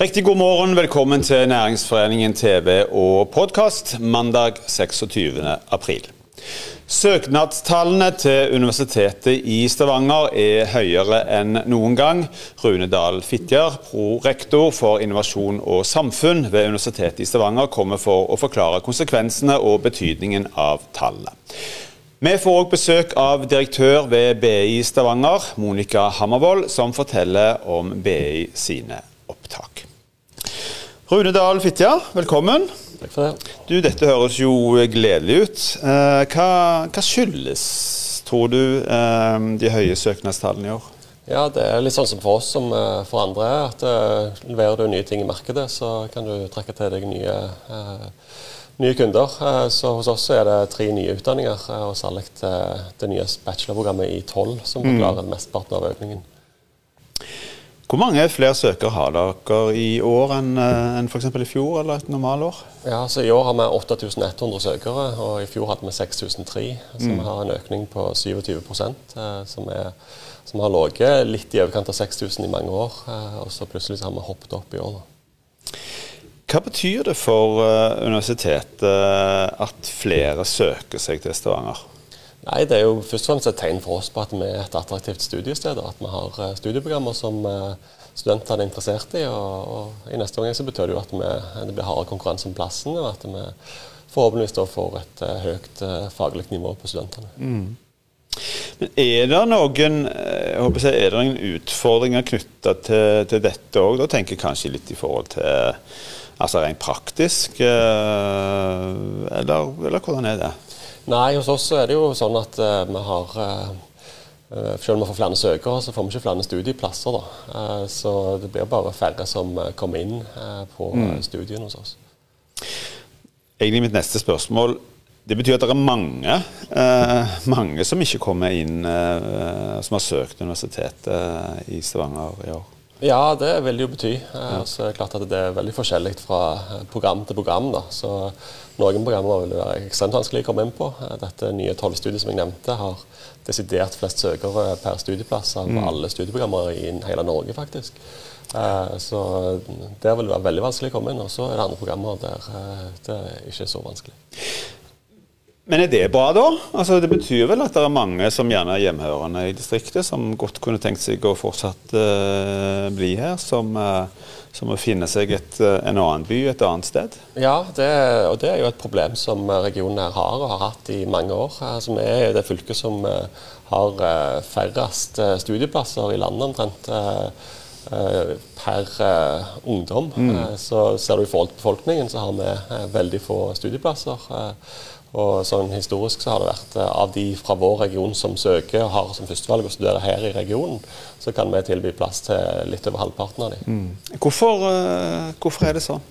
Riktig god morgen. Velkommen til Næringsforeningen TV og podkast mandag 26. april. Søknadstallene til Universitetet i Stavanger er høyere enn noen gang. Rune Dahl Fitjar, prorektor for innovasjon og samfunn ved Universitetet i Stavanger, kommer for å forklare konsekvensene og betydningen av tallene. Vi får òg besøk av direktør ved BI Stavanger, Monica Hammervoll, som forteller om BI sine. Rune Dahl Fitja, velkommen. Takk for det. Du, Dette høres jo gledelig ut. Eh, hva, hva skyldes, tror du, eh, de høye søknadstallene i år? Ja, Det er litt sånn som for oss som eh, for andre. at Leverer du nye ting i markedet, så kan du trekke til deg nye, nye kunder. Så Hos oss er det tre nye utdanninger, og særlig det nye bachelorprogrammet i tolv som forklarer mm. mesteparten av økningen. Hvor mange flere søkere har dere i år enn eh, en f.eks. i fjor eller et normalår? Ja, så I år har vi 8100 søkere, og i fjor hadde vi 6003. Så mm. vi har en økning på 27 eh, som, er, som har ligget litt i overkant av 6000 i mange år. Eh, og så plutselig har vi hoppet opp i år. Da. Hva betyr det for universitetet at flere søker seg til Stavanger? Nei, Det er jo først og fremst et tegn for oss på at vi er et attraktivt studiested. og At vi har eh, studieprogrammer som eh, studentene er interessert i. og, og I neste omgang så betyr det jo at vi, det blir hardere konkurranse om plassen, og at vi forhåpentligvis da får et uh, høyt uh, faglig nivå på studentene. Mm. Men Er det noen jeg er det noen utfordringer knytta til, til, dette òg? Da tenker jeg kanskje litt i forhold til altså rent praktisk, eller, eller hvordan er det? Nei, hos oss er det jo sånn at uh, vi har uh, selv om vi får flere søkere, så får vi ikke flere studieplasser. Da. Så det blir bare færre som kommer inn på mm. studiene hos oss. Egentlig mitt neste spørsmål Det betyr at det er mange, mange som ikke kommer inn, som har søkt universitetet i Stavanger i år? Ja, det vil det jo bety. Ja. Så det er klart at det er veldig forskjellig fra program til program. Da. Så noen programmer vil være ekstremt vanskelig å komme inn på. Dette nye tolvstudiet som jeg nevnte, har desidert flest søkere per studieplass av mm. alle studieprogrammer i hele Norge, faktisk. Eh, så der vil det være veldig vanskelig å komme inn. Og så er det andre programmer der det det er ikke så vanskelig. Men er det bra, da? Altså, det betyr vel at det er mange som gjerne er hjemhørende i distriktet, som godt kunne tenkt seg å fortsatt uh, bli her, som, uh, som, å finne seg et, uh, en annen by et annet sted? Ja, det, og det er jo et problem som regionen her har og har hatt i mange år. Altså, vi er det fylket som har færrest studieplasser i landet omtrent. Per ungdom. Mm. Så ser du i forhold til befolkningen, så har vi veldig få studieplasser. Og sånn Historisk så har det vært eh, av de fra vår region som søker og har som førstevalg å studere her i regionen, så kan vi tilby plass til litt over halvparten av dem. Mm. Hvorfor, uh, hvorfor, er det sånn?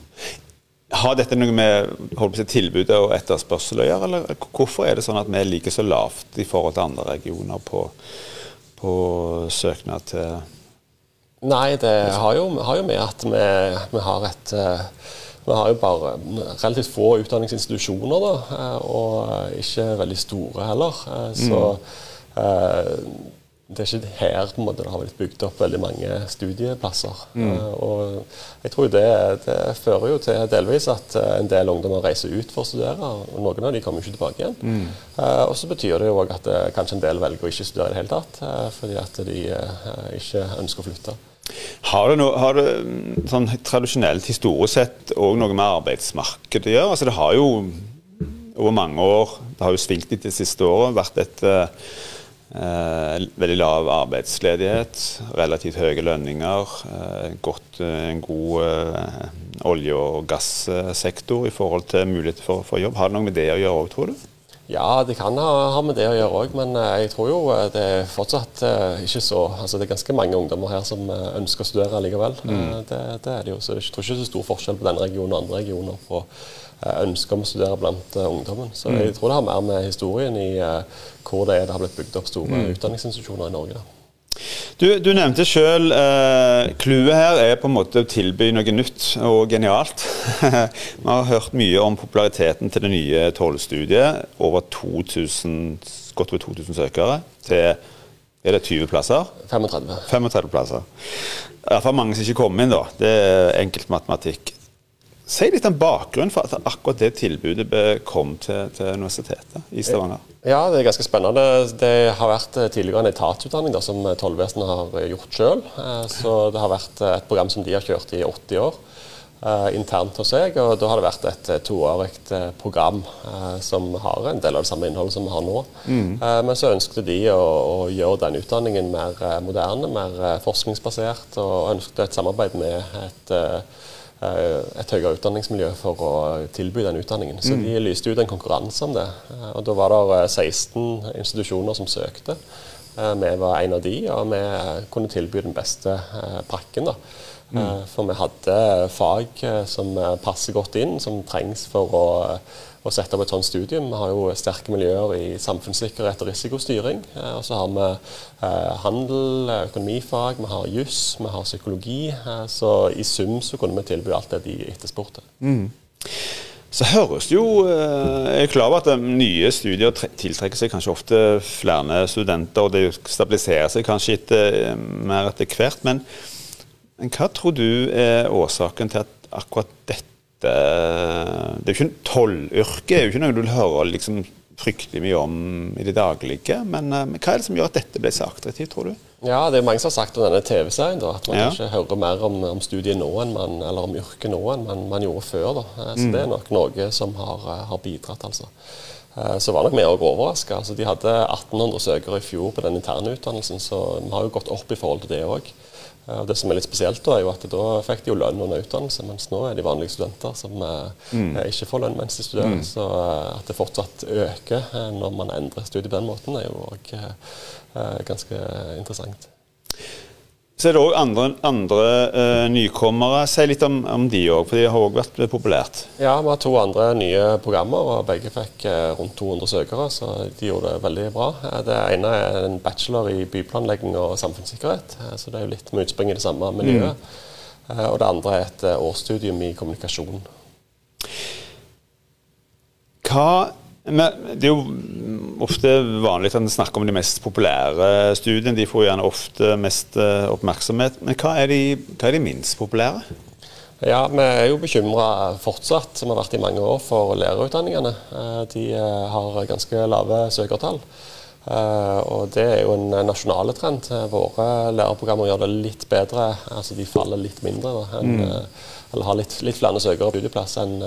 Har dette noe med si, tilbudet og etterspørsel å gjøre, eller hvorfor er det sånn at vi ligger så lavt i forhold til andre regioner på, på søknad til Nei, det har jo, har jo med at vi, vi har et uh, vi har jo bare relativt få utdanningsinstitusjoner, da, eh, og ikke veldig store heller. Eh, så mm. det er ikke her på en måte, det har blitt bygd opp veldig mange studieplasser. Mm. og jeg tror det, det, fører jo til delvis at en del ungdommer reiser ut for å studere. og Noen av de kommer ikke tilbake igjen. Mm. og så betyr det jo òg at kanskje en del velger å ikke studere i det hele tatt, fordi at de ikke ønsker å flytte. Har det, no, har det mm, sånn tradisjonelt, historisk sett, òg noe med arbeidsmarkedet å gjøre? Altså, det har jo over mange år, det har jo svingt litt de siste årene, vært et eh, veldig lav arbeidsledighet, relativt høye lønninger, eh, godt, en god eh, olje- og gassektor i forhold til muligheter for, for, jobb. Har det noe med det å gjøre òg, tror du? Ja, det kan ha, ha med det å gjøre òg, men eh, jeg tror jo eh, det er fortsatt eh, ikke så altså Det er ganske mange ungdommer her som ønsker å studere likevel. Mm. Det, det, er det jo, så Jeg tror ikke det er så stor forskjell på denne regionen og andre regioner på ønsket om å studere blant ungdommen. Så jeg mm. tror det har mer med historien i hvor det er det har blitt bygd opp store mm. utdanningsinstitusjoner i Norge. da. Du, du nevnte sjøl eh, clouet eh, her er på en måte å tilby noe nytt og genialt. Vi har hørt mye om populariteten til det nye tollstudiet. Over 2000, godt over 2000 søkere til er det 20 plasser? 35. 35 plasser. iallfall mange som ikke kom inn, da. Det er enkelt matematikk. Si litt om bakgrunnen for at akkurat det tilbudet kom til, til Universitetet i Stavanger. Ja, det er ganske spennende. Det har vært eh, tidligere en etatsutdanning da, som tollvesenet har gjort sjøl. Eh, så det har vært et program som de har kjørt i 80 år. Internt hos seg, og Da har det vært et toårig program som har en del av det samme innholdet som vi har nå. Mm. men så ønsket de å, å, gjøre den utdanningen mer moderne, mer forskningsbasert, og ønsket et samarbeid med et Eh, et høyere utdanningsmiljø for å tilby den utdanningen. Så mm. de lyste ut en konkurranse om det. Eh, og Da var det 16 eh, institusjoner som søkte. Vi var en av de, og vi kunne tilby den beste pakken. da. Mm. For vi hadde fag som passer godt inn, som trengs for å å sette opp et sånt studium. Vi har jo sterke miljøer i samfunnssikkerhet og risikostyring. Eh, og så har vi eh, handel, økonomifag, vi har juss, vi har psykologi. Eh, så i sum så kunne vi tilby alt det de etterspurte. Mm. Så høres jo Jeg er klar over at nye studier tiltrekker seg kanskje ofte flere studenter, og det stabiliserer seg kanskje etter, mer etter hvert. Men, men hva tror du er årsaken til at akkurat dette det er jo ikke Tollyrket er jo ikke noe du hører liksom fryktelig mye om i det daglige. Men, eh, men, hva er det som gjør at dette ble så attraktivt, tror du? Ja, Det er mange som har sagt om denne TV-serien at man ja. ikke hører mer om, om studiet nå enn man, eller om yrket nå enn man, man, gjorde før. Da. Eh, så mm. det er nok noe som har, eh, har bidratt, altså. Så var nok vi òg overraska. Altså, de hadde 1800 søkere i fjor på den interne utdannelsen, så vi har jo gått opp i forhold til det òg. Og Det som er litt spesielt, da, er jo at da fikk de jo lønn under utdannelse, mens nå er de vanlige studenter som eh, mm. ikke får lønn mens de studerer. Mm. Så eh, at det fortsatt øker eh, når man endrer studiet på den måten, er jo òg ganske interessant. Så er det òg andre, andre uh, nykommere. Si litt om, om de òg, for de har òg vært populært. Ja, vi har to andre nye programmer, og begge fikk uh, rundt 200 søkere. Så de gjorde det veldig bra. Uh, det ene er en bachelor i byplanlegging og samfunnssikkerhet. så det er jo litt med utspring i det samme miljøet. Mm. og det andre er et årsstudium i kommunikasjon. Hva det er jo ofte vanlig at en snakker om de mest populære studiene. De får gjerne ofte mest eh, oppmerksomhet. Men hva er de, hva er de minst populære? Ja, Vi er jo bekymra fortsatt, som har vært i mange år, for lærerutdanningene. Eh, de eh, har ganske lave søkertall. Og Det er jo en nasjonal trend. Våre lærerprogrammer gjør det litt bedre. altså De faller litt mindre enn mm eller har litt, litt flere søkere på studieplass enn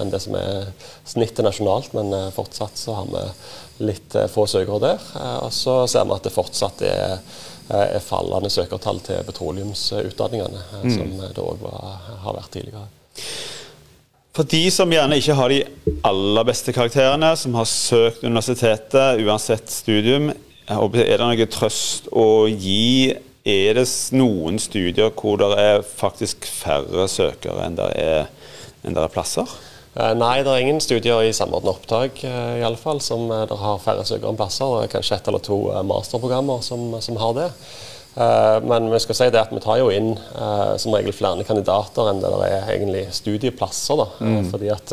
enn det som er snittet nasjonalt, men fortsatt så har vi litt eh, få søkere der. Og så ser vi at det fortsatt er, er fallende søkertall til petroleumsutdanningene, mm. som det òg har vært tidligere. For de som gjerne ikke har de aller beste karakterene, som har søkt universitetet uansett studium, er det noe trøst å gi er det noen studier hvor det er faktisk færre søkere enn det er, enn det er plasser? Eh, nei, det er ingen studier i samordna opptak eh, i alle fall, som eh, det har færre søkere enn plasser. Det er kanskje ett eller to masterprogrammer som, som har det. Men vi skal si det at vi tar jo inn som regel flere kandidater enn det der er egentlig studieplasser. Da. Mm. Fordi at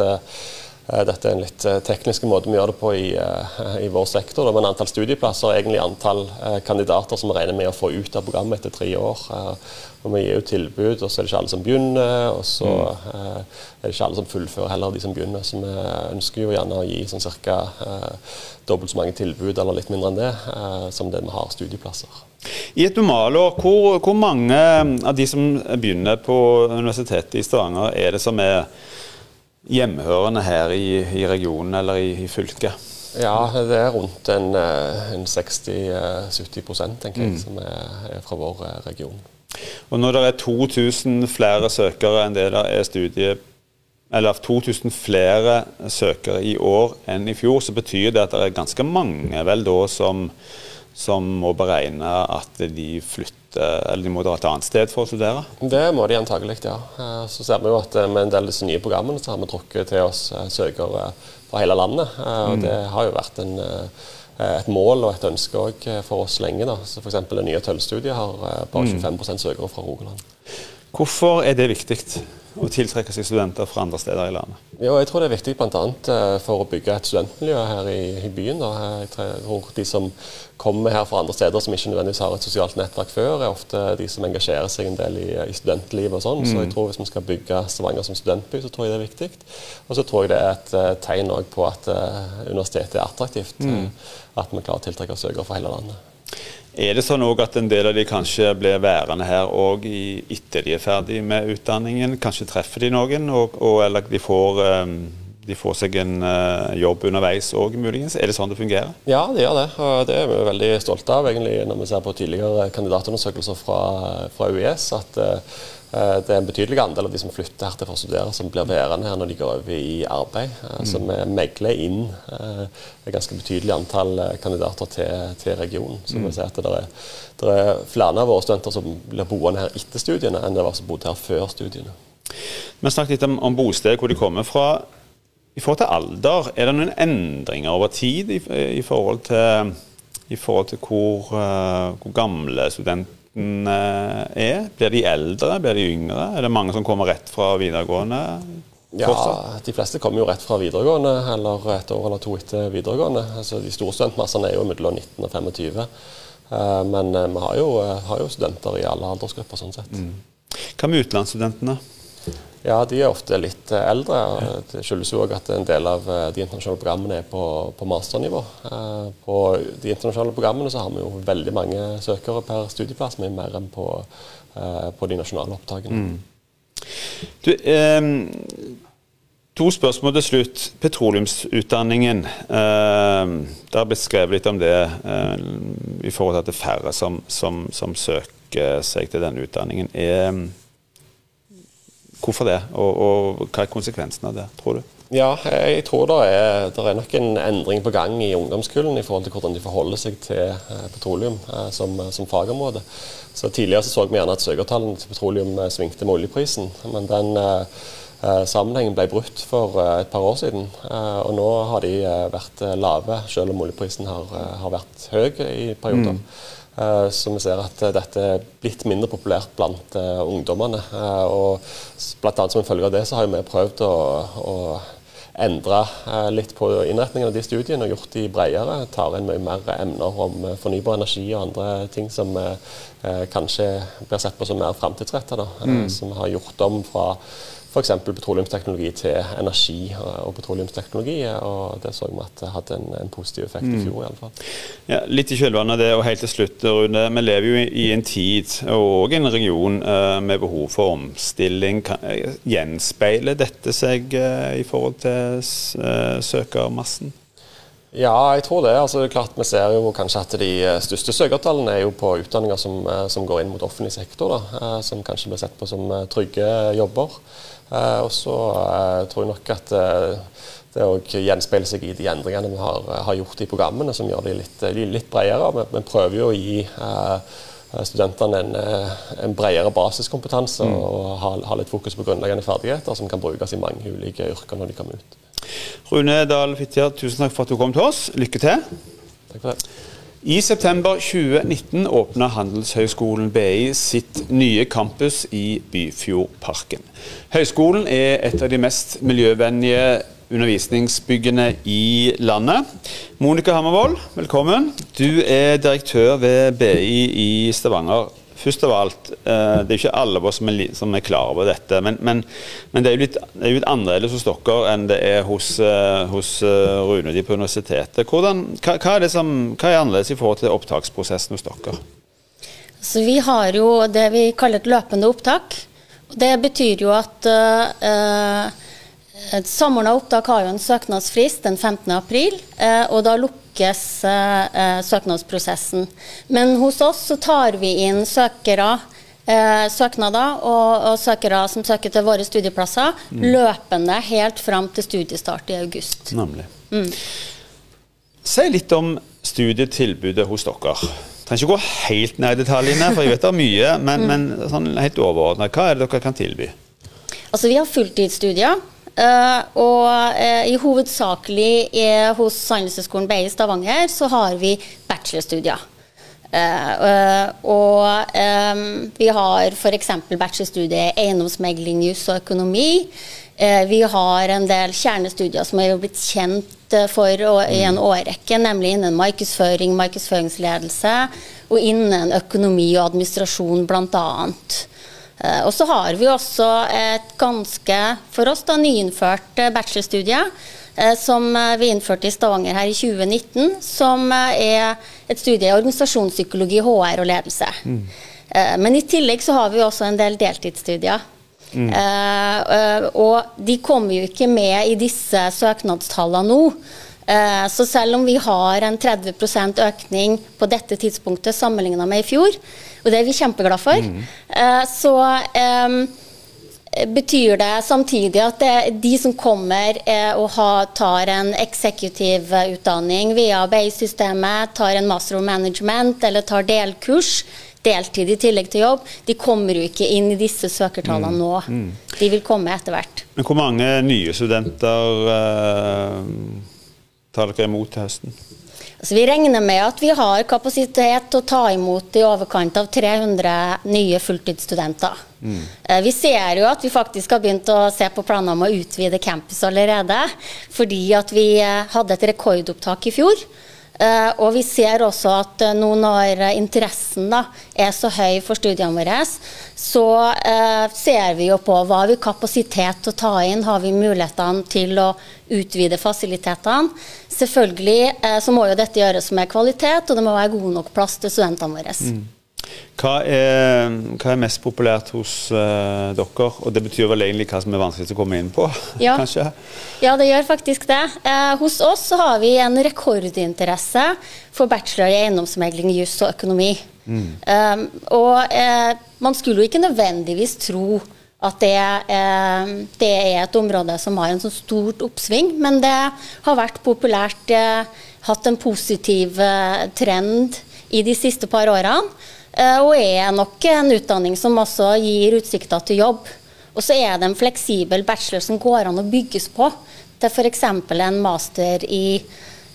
dette er en litt eh, teknisk måte vi gjør det på i, eh, i vår sektor. Men antall studieplasser er egentlig antall kandidater som vi regner med å få ut av programmet etter tre år. Og Vi gir jo tilbud, og så er det ikke alle som begynner. Og så mm. er det ikke alle som fullfører heller, de som begynner. Så vi ønsker jo gjerne å gi sånn ca. dobbelt så mange tilbud, eller litt mindre enn det, som det vi har studieplasser. I et normalår, hvor, hvor mange av de som begynner på Universitetet i Stavanger, er det som er hjemmehørende her i, i regionen eller i, i, fylket? Ja, det er rundt en, eh, en 60-70 tenker jeg, mm. som er, er, fra vår eh, region. Og Når det er 2000 flere søkere enn det der er studie eller 2000 flere søkere i år enn i fjor, så betyr det at det er ganske mange vel da som, som må beregne at de flytter eller de må dra et annet sted for å studere? Det må de antagelig, ja. Eh, så ser vi jo at eh, med en del av disse nye programmene så har vi trukket til oss eh, søkere fra hele landet. Og mm. det har jo vært en, et mål og et ønske for oss lenge. da. Så F.eks. det nye tøllstudiet har bare 25 mm. søkere fra Rogaland. Hvorfor er det viktig? Å tiltrekke seg studenter fra andre steder i landet? Ja, jeg tror det er viktig bl.a. Eh, for å bygge et studentmiljø her i, byen. Jeg tror De som kommer her fra andre steder som ikke nødvendigvis har et sosialt nettverk før, er ofte de som engasjerer seg en del i, i studentlivet og sånn. Mm. Så jeg tror hvis vi skal bygge Stavanger som studentby, så tror jeg det er viktig. Og så tror jeg det er et uh, tegn på at uh, universitetet er attraktivt. Mm. At vi klarer å tiltrekke søkere fra hele landet. Er det sånn at en del av de kanskje blir værende her òg etter de er ferdig med utdanningen? Kanskje treffer de noen, og, og, eller de får, um, de får seg en uh, jobb underveis òg, muligens? Er det sånn det fungerer? Ja, det gjør det. Og det er vi veldig stolte av, egentlig, når vi ser på tidligere kandidatundersøkelser fra, fra UiS. at uh, Eh, det er en betydelig andel av de som flytter her til for å studere, som blir værende her når de går over i arbeid. Eh, så vi megler inn eh, et ganske betydelig antall kandidater til, til regionen. Så vi ser at det er, det er flere av våre studenter som blir boende her etter studiene, enn det var som bodde her før studiene. Vi snakket litt om, om bosted, hvor de kommer fra. I forhold til alder, er det noen endringer over tid i, i, forhold, til, i forhold til, hvor, hvor gamle studentene er? Blir de eldre, blir de yngre? Er det mange som kommer rett fra videregående? Ja, de fleste kommer jo rett fra videregående, eller et år eller to etter videregående. Altså, de store studentmassene er jo mellom 19 og 25. Eh, men eh, vi har jo, eh, har jo, studenter i alle aldersgrupper, sånn sett. Mm. Hva med utenlandsstudentene? Ja, de er ofte litt eldre. eldre. Det skyldes jo òg at en del av eh, de internasjonale programmene er på, på masternivå. Eh, på de internasjonale programmene så har vi jo veldig mange søkere per studieplass, mye mer enn på, på de nasjonale opptakene. Mm. Du, eh, to spørsmål til slutt. Petroleumsutdanningen. Eh, det har blitt skrevet litt om det eh, i forhold til at det er færre som, som, som søker seg til denne utdanningen. Er Hvorfor det, og, og, hva er konsekvensen av det, tror du? Ja, jeg tror det er, det er, nok en endring på gang i ungdomsskolen i forhold til hvordan de forholder seg til eh, petroleum eh, som, som, fagområde. Så Tidligere så, så vi gjerne at søkertallene til petroleum eh, svingte med oljeprisen. Men den eh, sammenhengen ble brutt for et par år siden. Og nå har de vært lave, selv om oljeprisen har, har vært høy i perioder. Mm. Eh, så vi ser at eh, dette er blitt mindre populært blant uh, ungdommene. Og blant annet som en følge av det så har vi prøvd å, å endre litt på innretningen av de studiene og gjort de bredere. Tar inn mye mer emner om fornybar energi og andre ting som kanskje blir sett på som mer framtidsretta. Mm. Som har gjort om fra f.eks. petroleumsteknologi til energi og petroleumsteknologi. og Det så vi at det hadde en, en positiv effekt mm. i fjor. i alle fall. Ja, litt i kjølvannet av det, og helt til slutt, Rune. Vi lever jo i en tid og en region med behov for omstilling. Gjenspeiler dette seg i forhold til søkermassen? Ja, jeg tror det. Altså, det er klart Vi ser jo kanskje at de største søkertallene er jo på utdanninger som, som går inn mot offentlig sektor. Da, som kanskje blir sett på som trygge jobber. Eh, og så eh, tror jeg nok at eh, det òg gjenspeiler seg i de endringene vi har, har, gjort i programmene, som gjør de litt, litt bredere. Vi, prøver jo å gi studentene en, en bredere basiskompetanse mm. og ha, ha, litt fokus på grunnleggende ferdigheter som kan brukes i mange ulike yrker når de kommer ut. Rune Dahl Fitjar, tusen takk for at du kom til oss. Lykke til. Takk for det. I september 2019 åpna Handelshøyskolen BI sitt nye campus i Byfjordparken. Høyskolen er et av de mest miljøvennlige undervisningsbyggene i landet. Monica Hammervoll, velkommen. Du er direktør ved BI i Stavanger først av alt, eh, det er ikke alle av oss som er, som er klar over dette. Men, men, men det er jo litt, litt annerledes hos dere enn det er hos, eh, hos eh, Rune de på universitetet. Hvordan, hva, hva, er som, hva, er annerledes i forhold til opptaksprosessen hos dere? Så vi har jo det vi kaller et løpende opptak. Det betyr jo at uh, et samordna opptak har jo en søknadsfrist den 15. april, uh, og da lukkes eh, søknadsprosessen. Men hos oss så tar vi inn søkere eh, søknader og, og, søkere som søker til våre studieplasser, mm. løpende helt fram til studiestart i august. Nemlig. Mm. Si litt om studietilbudet hos dere. Jeg trenger ikke gå helt ned i detaljene, for jeg vet det er mye, men, mm. men sånn helt overordna, hva er det dere kan tilby? Altså, Vi har fulltidsstudier. Uh, og uh, i hovedsakelig uh, hos Handelshøyskolen BI i Stavanger så har vi bachelorstudier. Og vi har f.eks. bachelorstudiet eiendomsmegling, juss og økonomi. Vi har en del kjernestudier som er blitt kjent for i en årrekke, nemlig innen markedsføring, markedsføringsledelse og innen økonomi og administrasjon blant Uh, og så har vi også et ganske, for oss da, nyinnført bachelorstudie Eh, som eh, vi innførte i Stavanger her i 2019, som eh, er et studie i organisasjonspsykologi, HR og ledelse. Mm. Men i tillegg så har vi også en del deltidsstudier. Mm. og de kommer jo ikke med i disse søknadstallene nå. Så selv om vi har en 30% økning på dette tidspunktet sammenligna med i fjor, og det er vi kjempeglade for, mm. så betyr det samtidig at det, de som kommer eh, og ha, tar en eksekutiv utdanning via BEI-systemet, tar en master of management eller tar delkurs, deltid i tillegg til jobb, de kommer jo ikke inn i disse søkertallene mm. nå. Mm. De vil komme etter hvert. Men hvor mange nye studenter eh, tar dere imot til høsten? Altså, vi regner med at vi har kapasitet til å ta imot i overkant av 300 nye fulltidsstudenter. Mm. Eh, vi ser jo at vi faktisk har begynt å se på planer om å utvide campus allerede. Fordi at vi eh, hadde et rekordopptak i fjor. Uh, og vi ser også at nå når interessen da, er så høy for studiene våre, så ser vi jo på hva har vi kapasitet til å ta inn, har vi mulighetene til å utvide fasilitetene. Selvfølgelig så må jo dette gjøres med kvalitet, og det må være god nok plass til studentene våre. Mm. Hva er, hva er, mest populært hos uh, dere? Og det betyr vel egentlig hva som er vanskeligst å komme inn på? Ja, kanskje? ja det gjør faktisk det. Eh, hos oss så har vi en rekordinteresse for bachelor i eiendomsmegling, juss og økonomi. Mm. Um, og eh, man skulle jo ikke nødvendigvis tro at det, eh, det, er et område som har en så stort oppsving, men det har vært populært, eh, hatt en positiv eh, trend i de siste par årene. Eh, og er nok en utdanning som også gir utsikter til jobb. Og så er det en fleksibel bachelor som går an å bygges på til f.eks. en master i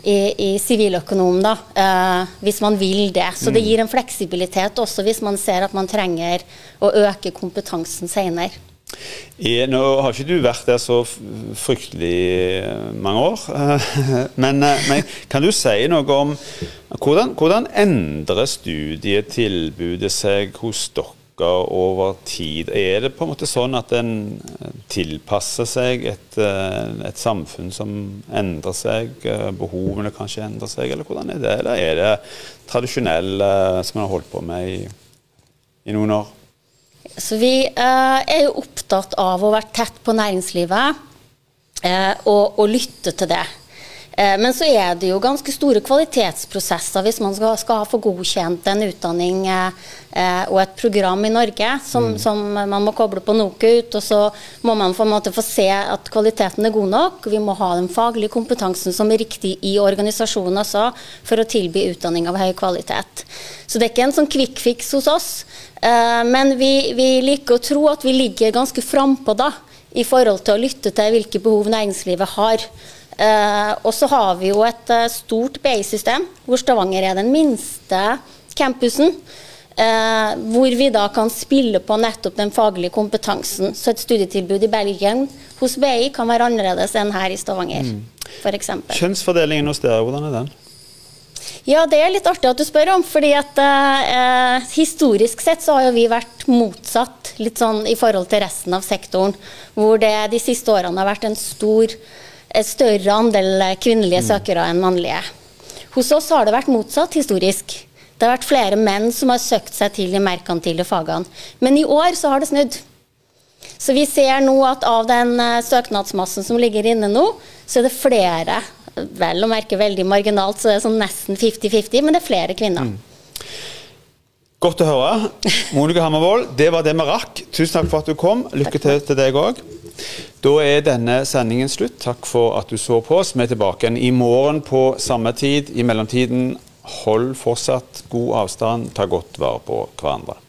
i siviløkonom, da, eh, hvis man vil det. Så det mm. gir en fleksibilitet også hvis man ser at man trenger å øke kompetansen senere. Nå har ikke du vært der så fryktelig eh, mange år, men, eh, men kan du si noe om hvordan, hvordan endrer studietilbudet seg hos dere over tid? Er det på en måte sånn at en tilpasser seg et, eh, et samfunn som endrer seg, behovene kanskje endrer seg, eller hvordan er det? Eller er det tradisjonell som en har holdt på med i, i noen år? Så vi eh, er jo opptatt av å være tett på næringslivet eh, og, og, lytte til det. Eh, men så er det jo ganske store kvalitetsprosesser hvis man skal, skal få godkjent en utdanning eh, eh, og et program i Norge som, mm. som, man må koble på NOKUT. Og så må man på en måte få se at kvaliteten er god nok. Vi må ha den faglige kompetansen som er riktig i organisasjonen også, for å tilby utdanning av høy kvalitet. Så det er ikke en sånn quick fix hos oss. Eh, men vi, vi, liker å tro at vi ligger ganske frampå da, i forhold til å lytte til hvilke behov næringslivet har. Uh, og så har vi jo et uh, stort BI-system, hvor Stavanger er den minste campusen. Eh, hvor vi da kan spille på nettopp den faglige kompetansen. Så et studietilbud i Belgien hos BI kan være annerledes enn her i Stavanger, mm. f.eks. Kjønnsfordelingen hos dere, hvordan er den? Ja, det er litt artig at du spør om. fordi at eh, Historisk sett så har jo vi vært motsatt litt sånn i forhold til resten av sektoren. Hvor det de siste årene har vært en stor, større andel kvinnelige mm. søkere enn mannlige. Hos oss har det vært motsatt historisk. Det har vært flere menn som har søkt seg til de merkantile fagene. Men i år så har det snudd. Så vi ser nå at av den eh, søknadsmassen som ligger inne nå, så er det flere vel å merke veldig marginalt, så det er sånn nesten 50-50, men det er flere kvinner. Mm. Godt å høre. Monica Hammervold, det var det vi rakk. Tusen takk for at du kom. Lykke til til deg òg. Da er denne sendingen slutt. Takk for at du så på oss. Vi er tilbake igjen i morgen på samme tid. I mellomtiden, hold fortsatt god avstand. Ta godt vare på hverandre.